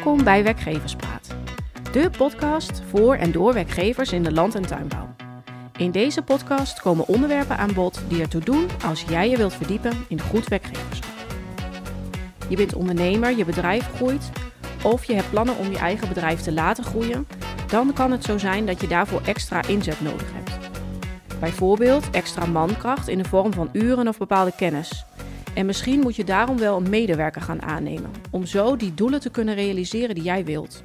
Welkom bij Werkgeverspraat, de podcast voor en door werkgevers in de land- en tuinbouw. In deze podcast komen onderwerpen aan bod die ertoe doen als jij je wilt verdiepen in goed werkgeverschap. Je bent ondernemer, je bedrijf groeit of je hebt plannen om je eigen bedrijf te laten groeien, dan kan het zo zijn dat je daarvoor extra inzet nodig hebt. Bijvoorbeeld extra mankracht in de vorm van uren of bepaalde kennis. En misschien moet je daarom wel een medewerker gaan aannemen, om zo die doelen te kunnen realiseren die jij wilt.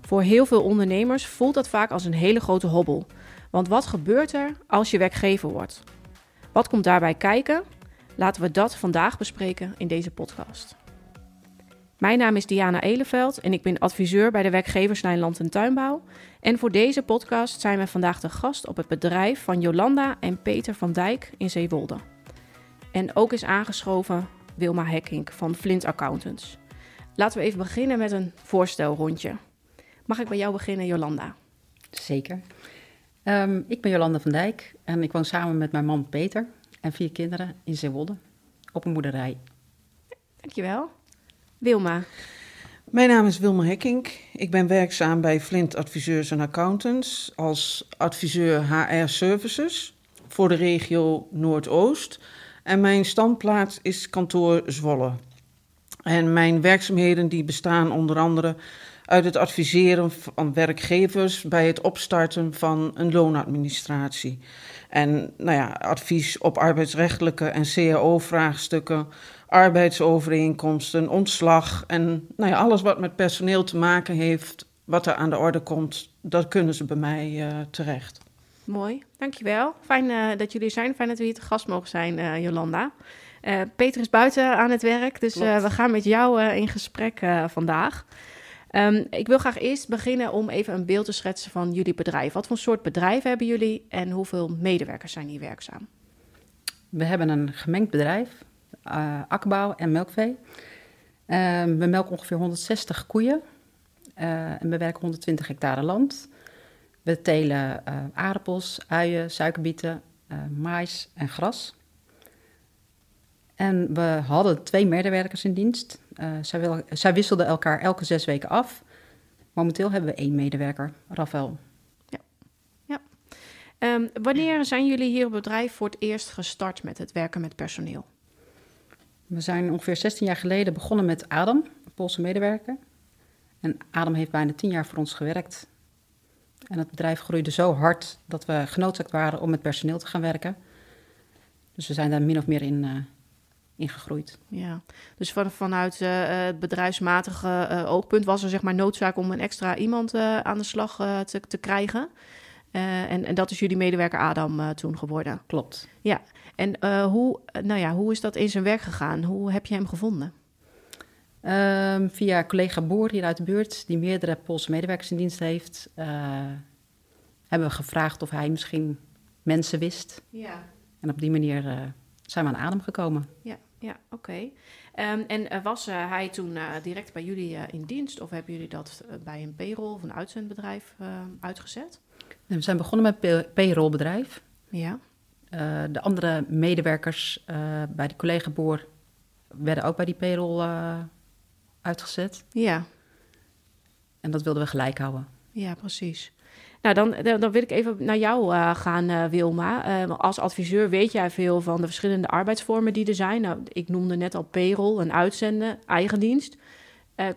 Voor heel veel ondernemers voelt dat vaak als een hele grote hobbel. Want wat gebeurt er als je werkgever wordt? Wat komt daarbij kijken? Laten we dat vandaag bespreken in deze podcast. Mijn naam is Diana Eleveld en ik ben adviseur bij de werkgeverslijn Land en Tuinbouw. En voor deze podcast zijn we vandaag de gast op het bedrijf van Jolanda en Peter van Dijk in Zeewolde. En ook is aangeschoven Wilma Hekking van Flint Accountants. Laten we even beginnen met een voorstelrondje. Mag ik bij jou beginnen, Jolanda? Zeker. Um, ik ben Jolanda van Dijk en ik woon samen met mijn man Peter en vier kinderen in Zeewolde op een boerderij. Dankjewel. Wilma. Mijn naam is Wilma Hekking. Ik ben werkzaam bij Flint Adviseurs en Accountants als adviseur HR Services voor de regio Noordoost. En mijn standplaats is kantoor Zwolle. En mijn werkzaamheden die bestaan onder andere uit het adviseren van werkgevers bij het opstarten van een loonadministratie. En nou ja, advies op arbeidsrechtelijke en CAO-vraagstukken, arbeidsovereenkomsten, ontslag en nou ja, alles wat met personeel te maken heeft, wat er aan de orde komt, dat kunnen ze bij mij uh, terecht. Mooi, dankjewel. Fijn uh, dat jullie zijn. Fijn dat we hier te gast mogen zijn, uh, Jolanda. Peter is buiten aan het werk, dus we gaan met jou in gesprek vandaag. Um, ik wil graag eerst beginnen om even een beeld te schetsen van jullie bedrijf. Wat voor soort bedrijf hebben jullie en hoeveel medewerkers zijn hier werkzaam? We hebben een gemengd bedrijf, akkerbouw en melkvee. Uh, we melken ongeveer 160 koeien en we werken 120 hectare land. We telen uh, aardappels, uien, suikerbieten, mais en gras. En we hadden twee medewerkers in dienst. Uh, zij, wil, zij, wisselden elkaar elke zes weken af. Momenteel hebben we één medewerker, Rafael. Ja. ja. Um, wanneer zijn jullie hier op het bedrijf voor het eerst gestart met het werken met personeel? We zijn ongeveer 16 jaar geleden begonnen met Adam, een Poolse medewerker. En Adam heeft bijna 10 jaar voor ons gewerkt. En het bedrijf groeide zo hard dat we genoodzaakt waren om met personeel te gaan werken. Dus we zijn daar min of meer in, uh, ingegroeid. Ja, dus van, vanuit uh, het bedrijfsmatige uh, oogpunt was er zeg maar noodzaak om een extra iemand aan de slag te, te, krijgen. En, en, dat is jullie medewerker Adam toen geworden. Klopt. Ja, en hoe, nou ja, hoe is dat in zijn werk gegaan? Hoe heb je hem gevonden? Um, via collega Boer hier uit de buurt, die meerdere Poolse medewerkers in dienst heeft, hebben we gevraagd of hij misschien mensen wist. Ja. En op die manier zijn we aan adem gekomen. Ja, ja oké. Okay. Um, en uh, was uh, hij toen direct bij jullie in dienst of hebben jullie dat bij een payroll of een uitzendbedrijf uitgezet? We zijn begonnen met een payrollbedrijf. Ja. de andere medewerkers bij de collega Boer werden ook bij die payroll uitgezet. Ja. En dat wilden we gelijk houden. Ja, precies. Nou, dan, dan wil ik even naar jou uh, gaan, uh, Wilma. Uh, als adviseur weet jij veel van de verschillende arbeidsvormen die er zijn. Nou, ik noemde net al payroll en uitzenden, eigen dienst.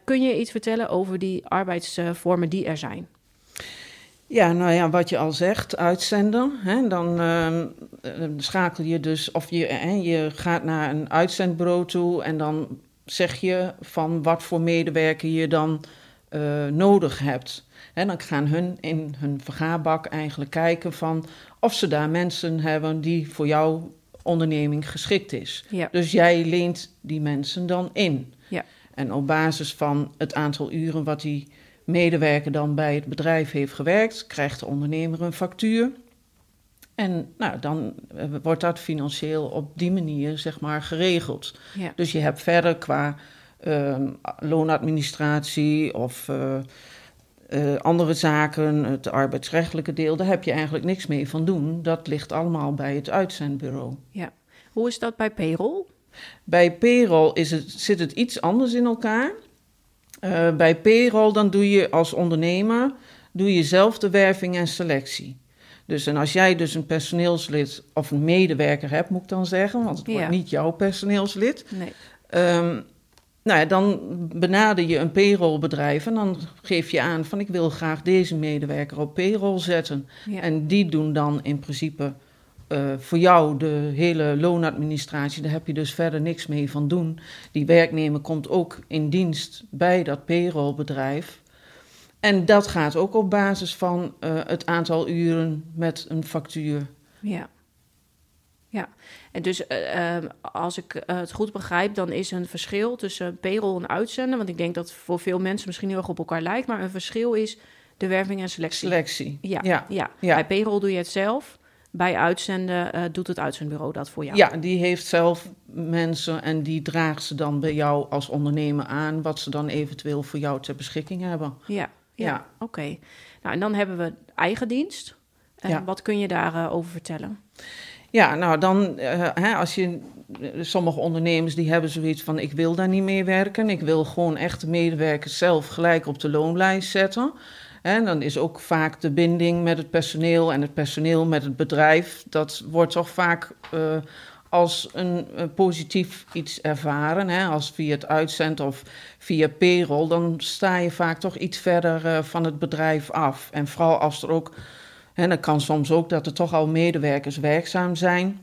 kun je iets vertellen over die arbeidsvormen die er zijn? Ja, nou ja, wat je al zegt, uitzenden. Hè, dan ehm, schakel je dus, of je, je gaat naar een uitzendbureau toe en dan zeg je van wat voor medewerker je dan nodig hebt. En dan gaan hun in hun vergaarbak eigenlijk kijken van of ze daar mensen hebben die voor jouw onderneming geschikt is. Ja. Dus jij leent die mensen dan in. Ja. En op basis van het aantal uren wat die medewerker dan bij het bedrijf heeft gewerkt, krijgt de ondernemer een factuur. En nou, dan wordt dat financieel op die manier zeg maar geregeld. Ja. Dus je hebt verder qua uh, loonadministratie of uh, uh, andere zaken, het arbeidsrechtelijke deel, daar heb je eigenlijk niks mee van doen. Dat ligt allemaal bij het uitzendbureau. Ja. Hoe is dat bij payroll? Bij payroll is het, zit het iets anders in elkaar. Bij payroll dan doe je als ondernemer doe je zelf de werving en selectie. Dus en als jij dus een personeelslid of een medewerker hebt, moet ik dan zeggen, want het wordt niet jouw personeelslid. Nee. Um, nou ja, dan benader je een payrollbedrijf en dan geef je aan van ik wil graag deze medewerker op payroll zetten. En die doen dan in principe uh, voor jou de hele loonadministratie. Daar heb je dus verder niks mee van doen. Die werknemer komt ook in dienst bij dat payrollbedrijf. En dat gaat ook op basis van uh, het aantal uren met een factuur. Ja. Ja, en dus uh, als ik uh, het goed begrijp, dan is een verschil tussen payroll en uitzenden. Want ik denk dat voor veel mensen misschien heel erg op elkaar lijkt. Maar een verschil is de werving en selectie. Selectie. Ja, ja. ja. Bij payroll doe je het zelf. Bij uitzenden uh, doet het uitzendbureau dat voor jou. Ja, die heeft zelf mensen en die draagt ze dan bij jou als ondernemer aan. Wat ze dan eventueel voor jou ter beschikking hebben. Ja, ja. oké. Nou, en dan hebben we eigen dienst. En wat kun je daarover over vertellen? Ja, nou dan, uh, hè, als je, sommige ondernemers die hebben zoiets van, ik wil daar niet mee werken. Ik wil gewoon echt de medewerkers zelf gelijk op de loonlijst zetten. En dan is ook vaak de binding met het personeel en het personeel met het bedrijf, dat wordt toch vaak uh, als een, een, positief iets ervaren. Hè? Als via het uitzend of via payroll, dan sta je vaak toch iets verder uh, van het bedrijf af. En vooral als er ook en dan kan soms ook dat er toch al medewerkers werkzaam zijn.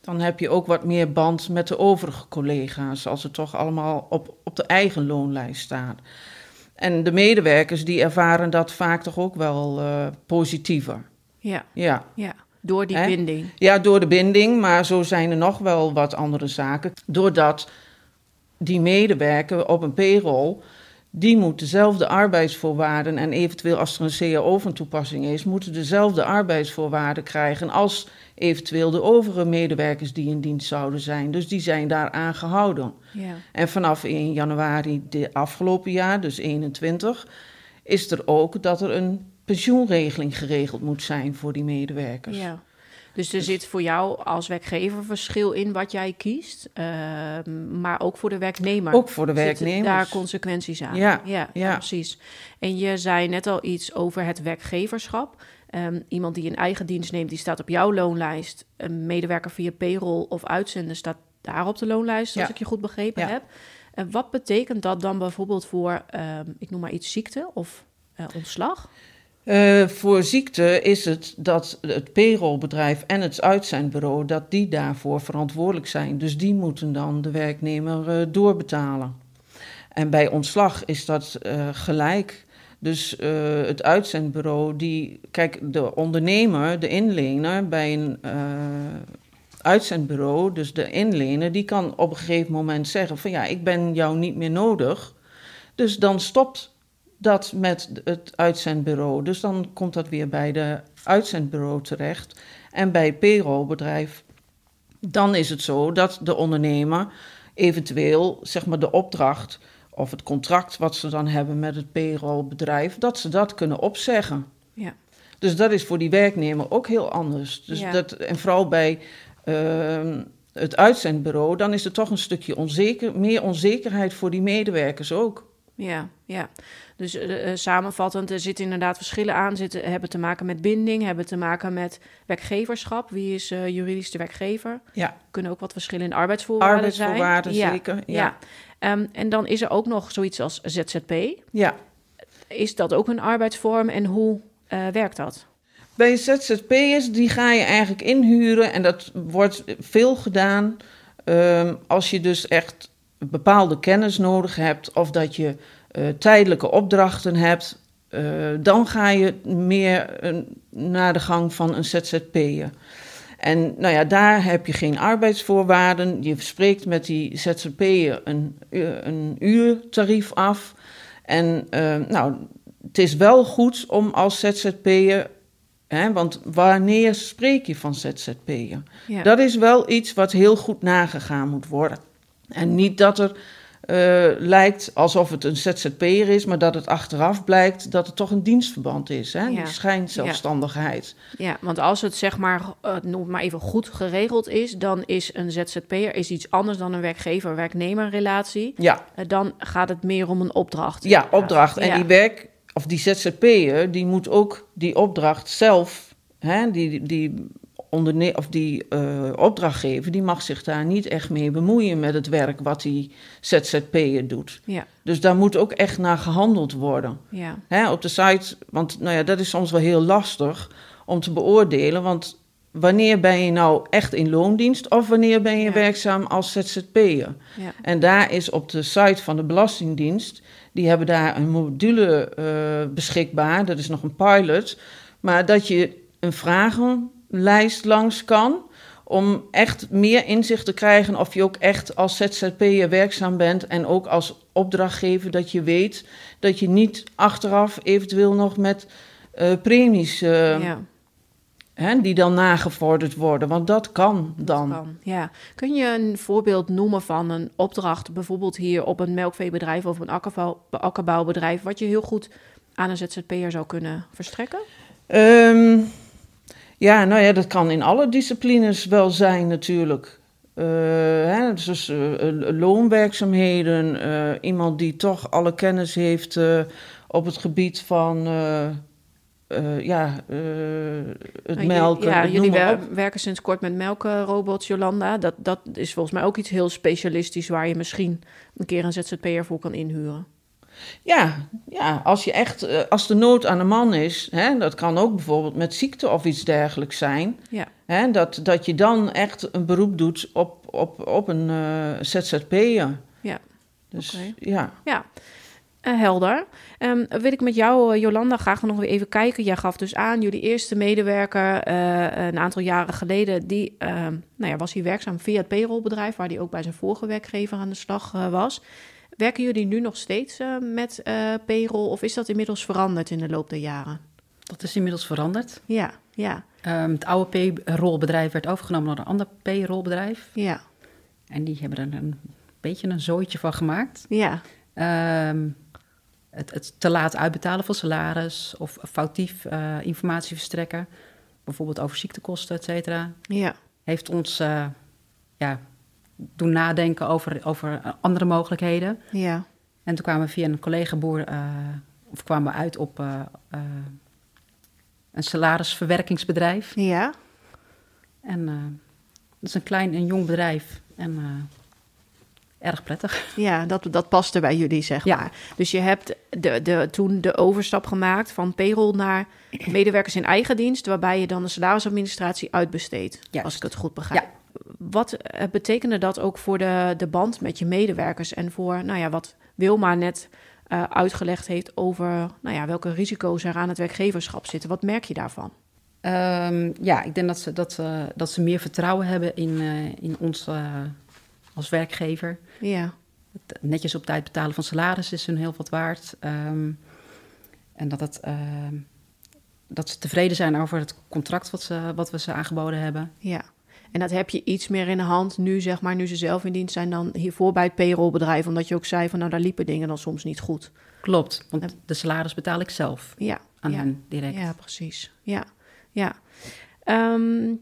Dan heb je ook wat meer band met de overige collega's, als het toch allemaal op, op de eigen loonlijst staat. En de medewerkers die ervaren dat vaak toch ook wel uh, positiever. Ja. ja. ja. Door die binding. Ja, door de binding, maar zo zijn er nog wel wat andere zaken. Doordat die medewerker op een payroll die moet dezelfde arbeidsvoorwaarden en eventueel als er een CAO van toepassing is, moeten dezelfde arbeidsvoorwaarden krijgen als eventueel de overige medewerkers die in dienst zouden zijn. Dus die zijn daaraan gehouden. Ja. En vanaf 1 januari de afgelopen jaar, dus 21, is er ook dat er een pensioenregeling geregeld moet zijn voor die medewerkers. Ja. Dus er zit voor jou als werkgever verschil in wat jij kiest, ehm, maar ook voor de werknemer. Ook voor de werknemer. daar consequenties aan. Ja, ja, ja, precies. En je zei net al iets over het werkgeverschap. Um, iemand die een eigen dienst neemt, die staat op jouw loonlijst. Een medewerker via payroll of uitzenden staat daar op de loonlijst, als ik je goed begrepen heb. En wat betekent dat dan bijvoorbeeld voor, um, ik noem maar iets, ziekte of uh, ontslag? Uh, voor ziekte is het dat het payrollbedrijf en het uitzendbureau... dat die daarvoor verantwoordelijk zijn. Dus die moeten dan de werknemer uh, doorbetalen. En bij ontslag is dat uh, gelijk. Dus het uitzendbureau, die... Kijk, de ondernemer, de inlener bij een uitzendbureau... dus de inlener, die kan op een gegeven moment zeggen... van ja, ik ben jou niet meer nodig... Dus dan stopt dat met het uitzendbureau. Dus dan komt dat weer bij de uitzendbureau terecht. En bij het payrollbedrijf, dan is het zo dat de ondernemer eventueel zeg maar de opdracht of het contract wat ze dan hebben met het payrollbedrijf, dat ze dat kunnen opzeggen. Ja. Dus dat is voor die werknemer ook heel anders. Dus dat, en vooral bij uh, het uitzendbureau, dan is er toch een stukje onzeker, meer onzekerheid voor die medewerkers ook. Ja, ja. Dus uh, samenvattend, er zitten inderdaad verschillen aan. Zitten, hebben te maken met binding, hebben te maken met werkgeverschap. Wie is uh, juridisch de werkgever? Ja. Kunnen ook wat verschillen in arbeidsvoorwaarden, arbeidsvoorwaarden zijn. zeker. Ja. ja. Um, en dan is er ook nog zoiets als ZZP. Ja. Is dat ook een arbeidsvorm en hoe uh, werkt dat? Bij ZZP'ers, die ga je eigenlijk inhuren en dat wordt veel gedaan um, als je dus echt bepaalde kennis nodig hebt of dat je uh, tijdelijke opdrachten hebt, uh, dan ga je meer uh, naar de gang van een ZZP'er. En nou ja, daar heb je geen arbeidsvoorwaarden. Je spreekt met die ZZP'er een, een uurtarief af. En nou, het is wel goed om als ZZP'er Hè, want wanneer spreek je van ZZP'er? Ja. Dat is wel iets wat heel goed nagegaan moet worden. En niet dat er eh, lijkt alsof het een ZZP'er is, maar dat het achteraf blijkt dat het toch een dienstverband is. Hè? Ja. Die schijnzelfstandigheid. Ja, want als het zeg maar, eh, noem maar even goed geregeld is, dan is een ZZP'er is iets anders dan een werkgever-werknemer relatie. Ja, Eh, dan gaat het meer om een opdracht. ja opdracht. En Ja. die werk, of die ZZP'er, die moet ook die opdracht zelf, hè, die, die, onderne of die eh, opdrachtgever, die mag zich daar niet echt mee bemoeien met het werk wat die ZZP'er doet. Ja, Dus daar moet ook echt naar gehandeld worden. ja, Hè, op de site, want nou ja, dat is soms wel heel lastig om te beoordelen. Want wanneer ben je nou echt in loondienst of wanneer ben je Ja. werkzaam als ZZP'er? ja. En daar is op de site van de Belastingdienst, die hebben daar een module eh, beschikbaar, dat is nog een pilot, maar dat je een vragenlijst langs kan om echt meer inzicht te krijgen of je ook echt als ZZP'er werkzaam bent en ook als opdrachtgever dat je weet dat je niet achteraf eventueel nog met eh, premies eh, ja. hè, die dan nagevorderd worden, want dat kan dan. Kan, ja. Kun je een voorbeeld noemen van een opdracht, bijvoorbeeld hier op een melkveebedrijf of een akkerbouw, akkerbouwbedrijf, wat je heel goed aan een ZZP'er zou kunnen verstrekken? Ehm, ja, nou ja, dat kan in alle disciplines wel zijn natuurlijk. Eh, hè, dus loonwerkzaamheden, eh, iemand die toch alle kennis heeft op het gebied van ja, het Nou, melken. Ja, jullie wer- werken sinds kort met melkrobots, Jolanda. Dat, dat is volgens mij ook iets heel specialistisch waar je misschien een keer een ZZP'er voor kan inhuren. Ja, ja, als je echt, eh, als de nood aan de man is, hè, dat kan ook bijvoorbeeld met ziekte of iets dergelijks zijn. Ja, Hè, dat, dat je dan echt een beroep doet op, op, op een eh ZZP'er. ja. Dus ja. Ja, eh, helder. Ehm, wil ik met jou, Jolanda, graag nog weer even kijken. Jij gaf dus aan, jullie eerste medewerker een aantal jaren geleden, die ehm, nou ja, was hier werkzaam via het payrollbedrijf, waar die ook bij zijn vorige werkgever aan de slag was. Werken jullie nu nog steeds eh, met eh payroll of is dat inmiddels veranderd in de loop der jaren? Dat is inmiddels veranderd. Ja, ja, Ehm, het oude payrollbedrijf werd overgenomen door een ander payrollbedrijf. ja, En die hebben er een beetje een zooitje van gemaakt. ja, Ehm, het, het te laat uitbetalen van salaris of foutief eh, informatie verstrekken, bijvoorbeeld over ziektekosten, et cetera, ja, heeft ons ja, doen nadenken over, over eh, andere mogelijkheden. ja, En toen kwamen we via een collega-boer, eh, of kwamen we uit op eh, een salarisverwerkingsbedrijf. ja. En dat is een klein en jong bedrijf en erg prettig. Ja, dat, dat paste bij jullie, zeg Ja. maar. Dus je hebt de, de, toen de overstap gemaakt van payroll naar medewerkers in eigen dienst, waarbij je dan de salarisadministratie uitbesteedt, Juist. als ik het goed begrijp. Ja. Wat eh, betekende dat ook voor de, de band met je medewerkers en voor, nou ja, wat Wilma net eh, uitgelegd heeft over, nou ja, welke risico's er aan het werkgeverschap zitten? Wat merk je daarvan? Ehm, ja, ik denk dat ze, dat, ze- dat ze meer vertrouwen hebben in, eh, in ons eh, als werkgever. Ja, Het netjes op tijd betalen van salaris is hun heel wat waard. Ehm, en dat, het, ehm, dat ze tevreden zijn over het contract wat, ze, wat we ze aangeboden hebben. ja. En dat heb je iets meer in de hand nu, zeg maar, nu ze zelf in dienst zijn dan hiervoor bij het payrollbedrijf. Omdat je ook zei van, nou, daar liepen dingen dan soms niet goed. Klopt, want de salaris betaal ik zelf Ja, aan ja. hen direct. Ja, precies. Ja, ja. Ehm,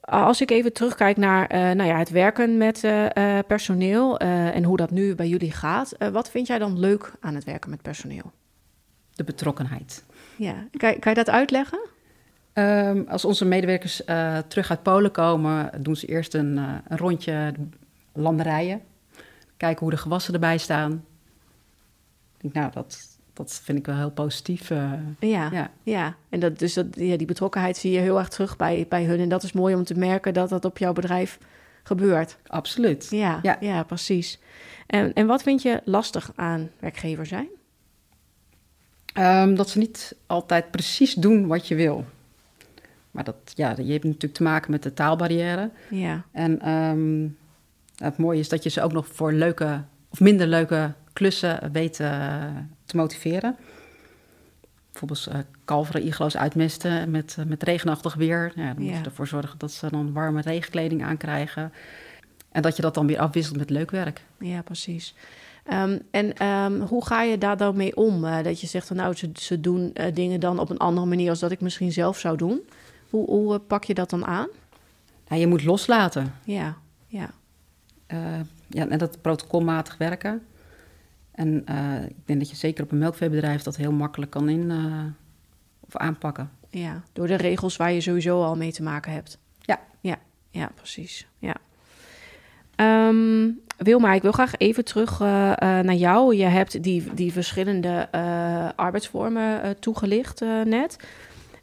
als ik even terugkijk naar eh, nou ja, het werken met eh, eh, personeel en hoe dat nu bij jullie gaat, wat vind jij dan leuk aan het werken met personeel? De betrokkenheid. Ja, kan, kan je dat uitleggen? Ehm, als onze medewerkers eh, terug uit Polen komen, doen ze eerst een, eh, een rondje landerijen. Kijken hoe de gewassen erbij staan. Ik denk, nou, dat, dat vind ik wel heel positief. eh. Ja, ja. ja. En dat, dus dat, ja, die betrokkenheid zie je heel erg terug bij, bij hun. En dat is mooi om te merken dat dat op jouw bedrijf gebeurt. absoluut. Ja, ja. Ja. precies. En, en wat vind je lastig aan werkgever zijn? Ehm, dat ze niet altijd precies doen wat je wil. Maar dat, ja, je hebt natuurlijk te maken met de taalbarrière. Ja, En ehm, het mooie is dat je ze ook nog voor leuke of minder leuke klussen weet eh, te motiveren. Bijvoorbeeld eh kalveren, iglo's uitmesten met, eh, met regenachtig weer. Ja, dan moet Ja. je ervoor zorgen dat ze dan warme regenkleding aankrijgen. En dat je dat dan weer afwisselt met leuk werk. Ja, precies. Ehm, en ehm, hoe ga je daar dan mee om? Dat je zegt van nou, ze, ze doen dingen dan op een andere manier als dat ik misschien zelf zou doen. Hoe, hoe eh, pak je dat dan aan? Nou, je moet loslaten. Ja, ja. Uh, ja, en dat protocolmatig werken. En ik denk dat je zeker op een melkveebedrijf dat heel makkelijk kan in of aanpakken. Ja, door de regels waar je sowieso al mee te maken hebt. Ja. Ja, ja precies. Ja. Um, Wilma, ik wil graag even terug uh, uh, naar jou. Je hebt die, die verschillende uh, arbeidsvormen toegelicht net.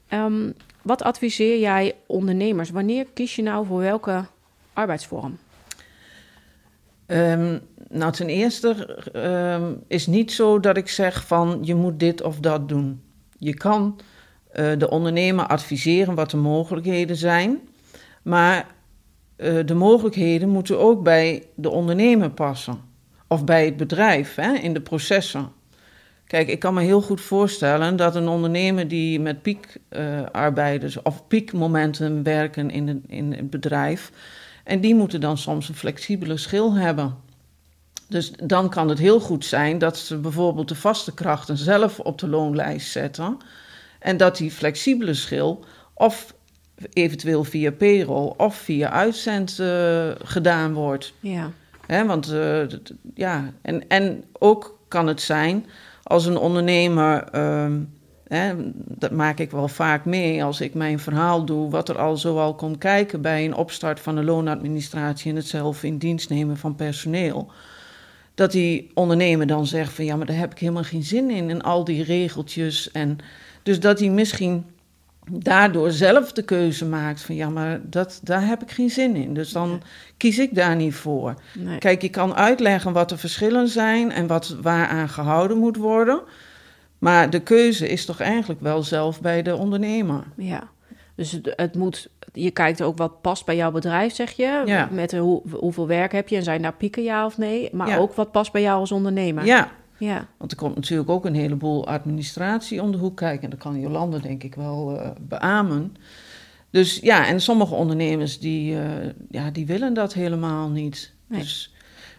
Um, wat adviseer jij ondernemers? Wanneer kies je nou voor welke arbeidsvorm? Um, nou, ten eerste um, is niet zo dat ik zeg van je moet dit of dat doen. Je kan de ondernemer adviseren wat de mogelijkheden zijn, maar uh, de mogelijkheden moeten ook bij de ondernemer passen. Of bij het bedrijf, hè, in de processen. Kijk, ik kan me heel goed voorstellen dat een ondernemer die met piekarbeiders uh, of piekmomenten werken in, de, in het bedrijf, en die moeten dan soms een flexibele schil hebben. Dus dan kan het heel goed zijn dat ze bijvoorbeeld de vaste krachten zelf op de loonlijst zetten. En dat die flexibele schil of eventueel via payroll of via uitzend uh, gedaan wordt. Ja. Want uh, ja, en, en ook kan het zijn als een ondernemer, um, hè, dat maak ik wel vaak mee als ik mijn verhaal doe, wat er al zoal komt kijken bij een opstart van de loonadministratie en het zelf in dienst nemen van personeel. Dat die ondernemer dan zegt van ja, maar daar heb ik helemaal geen zin in, en al die regeltjes. En dus dat hij misschien daardoor zelf de keuze maakt van ja, maar dat, daar heb ik geen zin in. Dus dan kies ik daar niet voor. Nee. Kijk, je kan uitleggen wat de verschillen zijn en wat waaraan gehouden moet worden. Maar de keuze is toch eigenlijk wel zelf bij de ondernemer. Ja, dus het, het moet, je kijkt ook wat past bij jouw bedrijf, zeg je. Ja. Met hoe, hoeveel werk heb je en zijn daar pieken ja of nee. Maar Ja. ook wat past bij jou als ondernemer. Ja, Ja, want er komt natuurlijk ook een heleboel administratie om de hoek kijken. En dat kan Jolande denk ik wel eh, beamen. Dus ja, en sommige ondernemers die, eh, ja, die willen dat helemaal niet. Nee. Dus,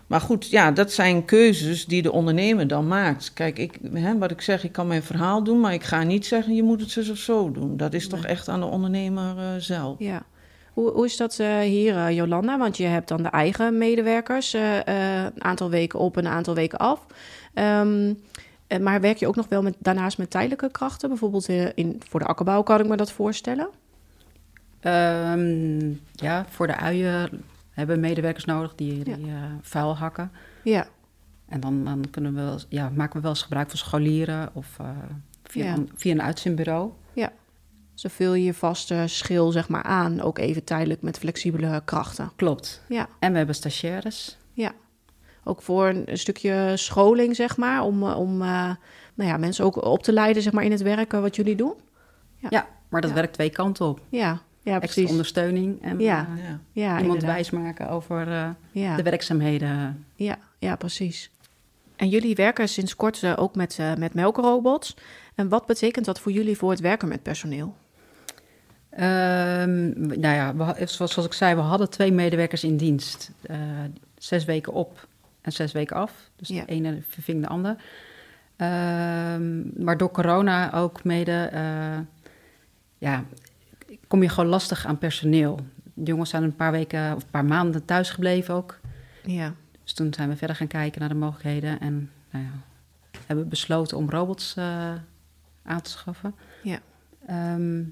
maar goed, ja, dat zijn keuzes die de ondernemer dan maakt. Kijk, ik, hè, wat ik zeg, ik kan mijn verhaal doen, maar ik ga niet zeggen je moet het zus of zo doen. Dat is toch echt aan de ondernemer eh, zelf. ja. Hoe, hoe is dat eh, hier, eh, Jolanda? Want je hebt dan de eigen medewerkers, eh, een aantal weken op en een aantal weken af. Ehm, eh, maar werk je ook nog wel met, daarnaast met tijdelijke krachten? Bijvoorbeeld in, voor de akkerbouw kan ik me dat voorstellen. Ehm, ja, voor de uien hebben we medewerkers nodig die, die vuil hakken. Ja, En dan, dan kunnen we, ja, maken we wel eens gebruik van scholieren of via, Ja. een, via een uitzendbureau. Zo vul je je vaste schil zeg maar aan, ook even tijdelijk met flexibele krachten. Klopt. Ja. En we hebben stagiaires. Ook voor een, stukje scholing, zeg maar, om, eh, om eh, nou ja, mensen ook op te leiden zeg maar, in het werken wat jullie doen. Ja. Ja, maar dat Ja. werkt twee kanten op. Ja, ja Extra precies. ondersteuning en Ja. eh, Ja. Ja, iemand wijsmaken over eh, Ja. de werkzaamheden. Ja, ja, precies. En jullie werken sinds kort ook met, eh, met melkrobots. En wat betekent dat voor jullie voor het werken met personeel? Ehm, nou ja, we, zoals, zoals ik zei, we hadden twee medewerkers in dienst. Eh, zes weken op en zes weken af. Dus Ja. de ene verving de ander. Ehm, maar door corona ook mede, eh, ja, kom je gewoon lastig aan personeel. De jongens zijn een paar weken of een paar maanden thuis gebleven ook. Ja, Dus toen zijn we verder gaan kijken naar de mogelijkheden en nou ja, hebben we besloten om robots eh, aan te schaffen. Ja. Ehm,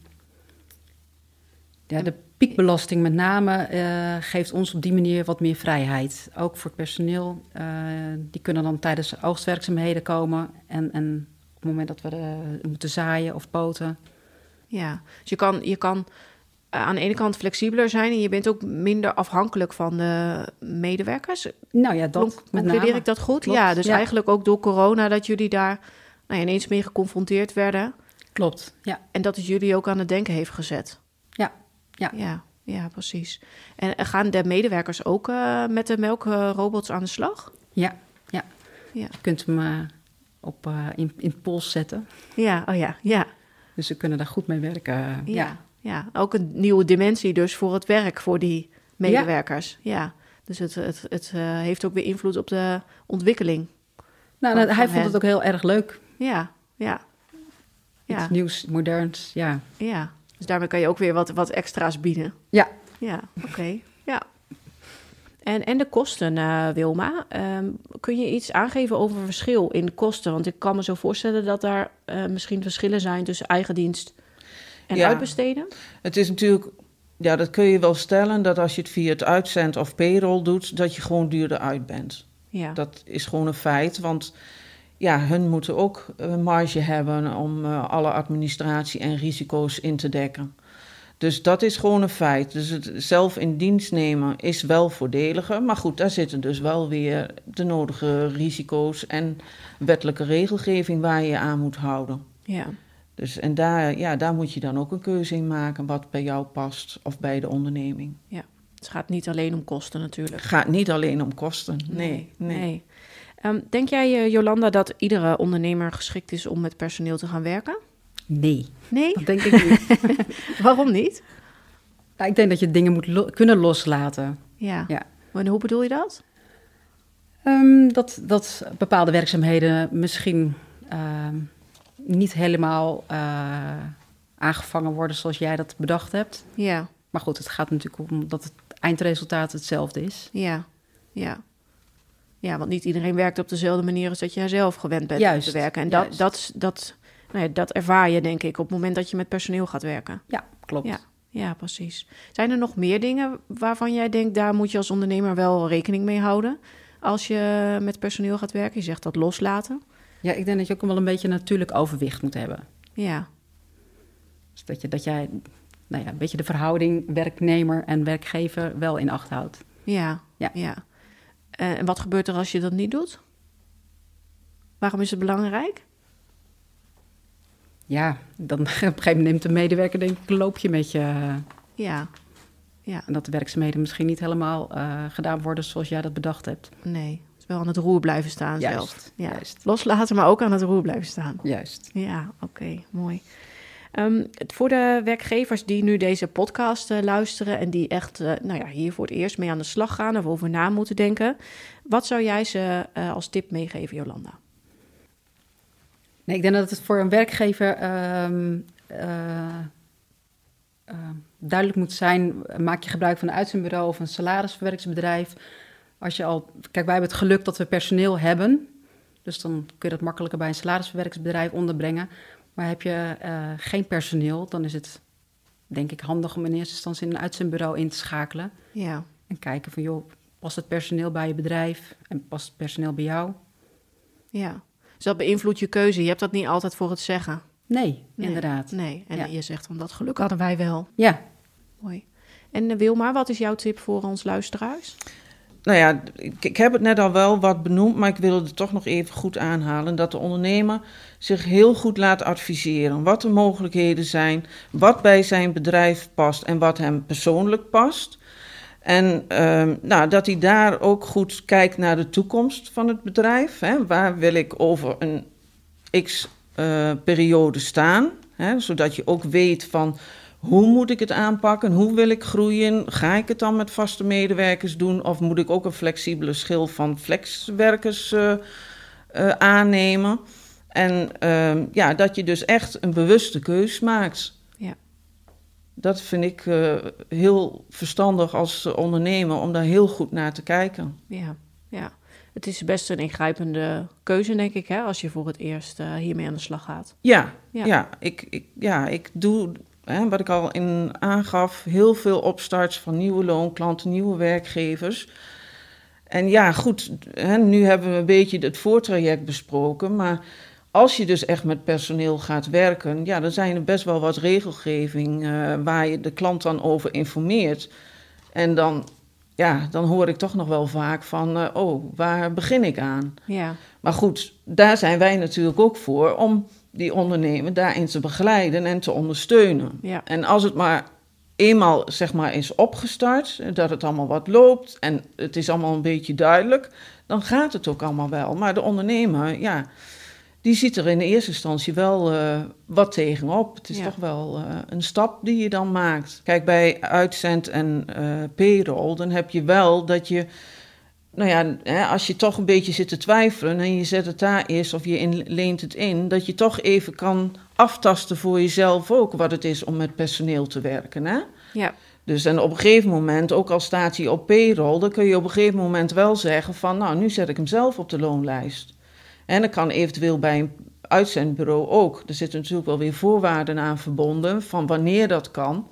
ja, de piekbelasting met name eh, geeft ons op die manier wat meer vrijheid. Ook voor het personeel. eh, die kunnen dan tijdens oogstwerkzaamheden komen. En, en op het moment dat we de- moeten zaaien of poten. ja. Dus je kan, je kan eh, aan de ene kant flexibeler zijn en je bent ook minder afhankelijk van de medewerkers. Nou ja, dat concludeer ik dat goed? Klopt, ja, dus ja. eigenlijk ook door corona dat jullie daar nou ineens mee geconfronteerd werden. Klopt, ja. En dat het jullie ook aan het denken heeft gezet. Ja, ja. Ja, precies. En gaan de medewerkers ook eh, met de melkrobots aan de slag? Ja, ja. Ja. Je kunt hem eh, op, eh, in, in pols zetten. Ja, oh ja, ja. Dus ze kunnen daar goed mee werken. Ja, ja. ja. ook een nieuwe dimensie dus voor het werk voor die medewerkers. Ja. Dus het, het, het heeft ook weer invloed op de ontwikkeling. Nou, hij vond hen. het ook heel erg leuk. Ja, ja. Ja, Iets nieuws, moderns, ja. ja. Dus daarmee kan je ook weer wat, wat extra's bieden. Ja, Ja, oké. Ja. En, en de kosten, eh, Wilma. Ehm, kun je iets aangeven over verschil in kosten? Want ik kan me zo voorstellen dat daar eh, misschien verschillen zijn tussen eigen dienst en Ja. uitbesteden. Het is natuurlijk, ja, dat kun je wel stellen, dat als je het via het uitzend of payroll doet, dat je gewoon duurder uit bent. Ja, Dat is gewoon een feit, want ja, hun moeten ook een marge hebben om eh, alle administratie en risico's in te dekken. Dus dat is gewoon een feit. Dus het zelf in dienst nemen is wel voordeliger. Maar goed, daar zitten dus wel weer de nodige risico's en wettelijke regelgeving waar je je aan moet houden. ja. Dus, en daar, ja, daar moet je dan ook een keuze in maken wat bij jou past of bij de onderneming. Het gaat niet alleen om kosten natuurlijk. Het gaat niet alleen om kosten. Nee, nee. Ehm, denk jij, eh, Jolanda, dat iedere ondernemer geschikt is om met personeel te gaan werken? nee, Nee? dat denk ik niet. Waarom niet? Nou, ik denk dat je dingen moet lo- kunnen loslaten. Ja. Ja. En hoe bedoel je dat? Ehm, dat, dat bepaalde werkzaamheden misschien ehm, niet helemaal eh, aangevangen worden zoals jij dat bedacht hebt. Ja, Maar goed, het gaat natuurlijk om dat het eindresultaat hetzelfde is. ja, ja. Ja, want niet iedereen werkt op dezelfde manier als dat jij zelf gewend bent om te werken. En dat, dat, dat, nou ja, dat ervaar je, denk ik, op het moment dat je met personeel gaat werken. Ja, klopt. Ja, ja, precies. Zijn er nog meer dingen waarvan jij denkt, daar moet je als ondernemer wel rekening mee houden? Als je met personeel gaat werken, je zegt dat loslaten. Ja, ik denk dat je ook wel een beetje natuurlijk overwicht moet hebben. Ja, Dus dat, je, dat jij nou ja, een beetje de verhouding werknemer en werkgever wel in acht houdt. ja, ja. Ja. Eh, en wat gebeurt er als je dat niet doet? Waarom is het belangrijk? Ja, dan op een gegeven moment neemt de medewerker denk ik een loopje met je. Ja, ja, En dat de werkzaamheden misschien niet helemaal eh, gedaan worden zoals jij dat bedacht hebt. nee. Het is wel aan het roer blijven staan zelf. Juist, Ja. juist. Loslaten, maar ook aan het roer blijven staan. Juist. Ja, oké, mooi. Ehm, voor de werkgevers die nu deze podcast eh, luisteren en die echt eh, nou ja, hier voor het eerst mee aan de slag gaan of over na moeten denken, wat zou jij ze eh, als tip meegeven, Jolanda? Nee, ik denk dat het voor een werkgever ehm, eh, eh, duidelijk moet zijn: maak je gebruik van een uitzendbureau of een salarisverwerkingsbedrijf. Als je al, kijk, wij hebben het geluk dat we personeel hebben. Dus dan kun je dat makkelijker bij een salarisverwerkingsbedrijf onderbrengen. Maar heb je eh, geen personeel, dan is het denk ik handig om in eerste instantie een uitzendbureau in te schakelen. Ja, En kijken van, joh, past het personeel bij je bedrijf en past het personeel bij jou? ja. Dus dat beïnvloedt je keuze. Je hebt dat niet altijd voor het zeggen. Nee, Nee, inderdaad. Nee, en Ja. je zegt van dat geluk hadden wij wel. Ja, Mooi. En eh, Wilma, wat is jouw tip voor ons luisteraars? Nou ja, ik, heb het net al wel wat benoemd, maar ik wil het toch nog even goed aanhalen. Dat de ondernemer zich heel goed laat adviseren. Wat de mogelijkheden zijn, wat bij zijn bedrijf past en wat hem persoonlijk past. En ehm, nou, dat hij daar ook goed kijkt naar de toekomst van het bedrijf. Hè. Waar wil ik over een x eh, staan? Hè, zodat je ook weet van hoe moet ik het aanpakken? Hoe wil ik groeien? Ga ik het dan met vaste medewerkers doen? Of moet ik ook een flexibele schil van flexwerkers eh, eh, aannemen? En ehm, ja, dat je dus echt een bewuste keus maakt. Ja. Dat vind ik eh, heel verstandig als ondernemer om daar heel goed naar te kijken. Ja, ja. Het is best een ingrijpende keuze, denk ik, hè, als je voor het eerst hiermee aan de slag gaat. Ja, Ja. ja. ik, ik, ja ik doe, hè, wat ik al in aangaf, heel veel opstarts van nieuwe loonklanten, nieuwe werkgevers. En ja, goed, hè, nu hebben we een beetje het voortraject besproken, maar als je dus echt met personeel gaat werken, ja, dan zijn er best wel wat regelgeving eh, waar je de klant dan over informeert. En dan, ja, dan hoor ik toch nog wel vaak van, eh, oh, waar begin ik aan? Ja, Maar goed, daar zijn wij natuurlijk ook voor om die ondernemer daarin te begeleiden en te ondersteunen. ja, En als het maar eenmaal zeg maar is opgestart, dat het allemaal wat loopt en het is allemaal een beetje duidelijk, dan gaat het ook allemaal wel. Maar de ondernemer, ja, die ziet er in de eerste instantie wel uh, wat tegenop. Het is Ja. toch wel uh, een stap die je dan maakt. Kijk, bij uitzend en uh, payroll, dan heb je wel dat je... Nou ja, hè, als je toch een beetje zit te twijfelen en je zet het daar eerst of je in, leent het in, dat je toch even kan aftasten voor jezelf ook wat het is om met personeel te werken. Hè? Ja. Dus en op een gegeven moment, ook al staat hij op payroll, dan kun je op een gegeven moment wel zeggen van, nou, nu zet ik hem zelf op de loonlijst. En dat kan eventueel bij een uitzendbureau ook. Er zitten natuurlijk wel weer voorwaarden aan verbonden van wanneer dat kan.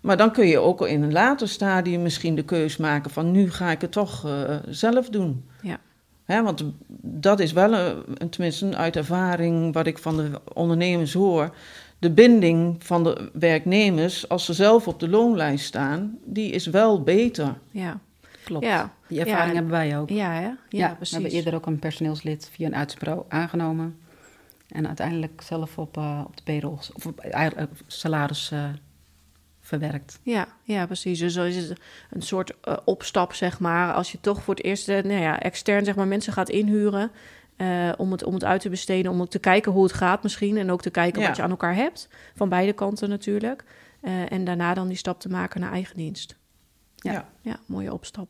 Maar dan kun je ook in een later stadium misschien de keus maken van nu ga ik het toch uh, zelf doen. Ja. Hè, want dat is wel, een, tenminste uit ervaring wat ik van de ondernemers hoor. De binding van de werknemers, als ze zelf op de loonlijst staan, die is wel beter. Ja, klopt. Ja. Die ervaring Ja. hebben wij ook. Ja, hè? Ja, Ja, precies. we hebben eerder ook een personeelslid via een uitzendbureau aangenomen. En uiteindelijk zelf op, uh, op de payroll, of op uh, salaris uh, verwerkt. Ja, ja, precies. Dus zo is het een soort uh, opstap, zeg maar. Als je toch voor het eerst uh, nou ja, extern zeg maar, mensen gaat inhuren... Uh, om, het, om het uit te besteden, om ook te kijken hoe het gaat misschien... en ook te kijken Ja. wat je aan elkaar hebt. Van beide kanten natuurlijk. Uh, en daarna dan die stap te maken naar eigen dienst. Ja, Ja. ja mooie opstap.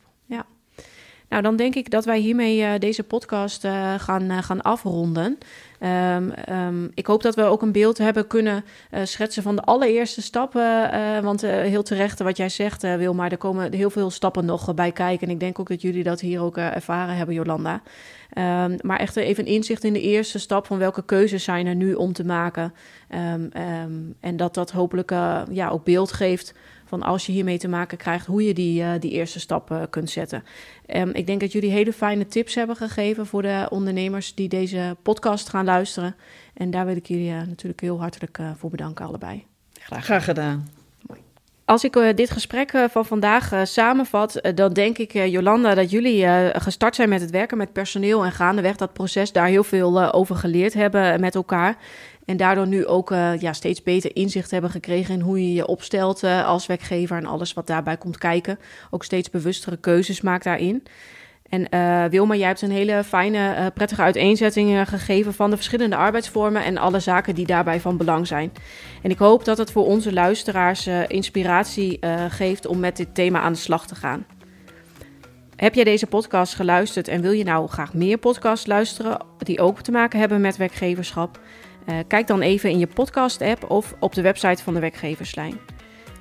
Nou, dan denk ik dat wij hiermee uh, deze podcast uh, gaan, uh, gaan afronden. Um, um, ik hoop dat we ook een beeld hebben kunnen schetsen van de allereerste stappen. want heel terecht wat jij zegt, Wilma, er komen heel veel stappen nog bij kijken. En ik denk ook dat jullie dat hier ook ervaren hebben, Jolanda. Um, maar echt even inzicht in de eerste stap van welke keuzes zijn er nu om te maken. en dat dat hopelijk ja, ook beeld geeft van als je hiermee te maken krijgt, hoe je die, uh, die eerste stap uh, kunt zetten. Um, ik denk dat jullie hele fijne tips hebben gegeven voor de ondernemers die deze podcast gaan luisteren. En daar wil ik jullie uh, natuurlijk heel hartelijk voor bedanken, allebei. Graag, Graag gedaan. Als ik dit gesprek van vandaag samenvat, dan denk ik, Jolanda, dat jullie gestart zijn met het werken met personeel en gaandeweg dat proces daar heel veel over geleerd hebben met elkaar. En daardoor nu ook uh, ja, steeds beter inzicht hebben gekregen in hoe je je opstelt uh, als werkgever en alles wat daarbij komt kijken. Ook steeds bewustere keuzes maakt daarin. En uh, Wilma, jij hebt een hele fijne, prettige uiteenzetting gegeven van de verschillende arbeidsvormen en alle zaken die daarbij van belang zijn. En ik hoop dat het voor onze luisteraars inspiratie geeft om met dit thema aan de slag te gaan. Heb jij deze podcast geluisterd en wil je nou graag meer podcasts luisteren die ook te maken hebben met werkgeverschap? Uh, kijk dan even in je podcast-app of op de website van de werkgeverslijn.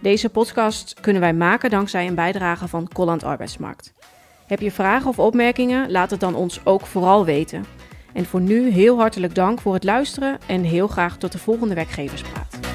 Deze podcast kunnen wij maken dankzij een bijdrage van Colland Arbeidsmarkt. Heb je vragen of opmerkingen? Laat het dan ons ook vooral weten. En voor nu heel hartelijk dank voor het luisteren en heel graag tot de volgende werkgeverspraat.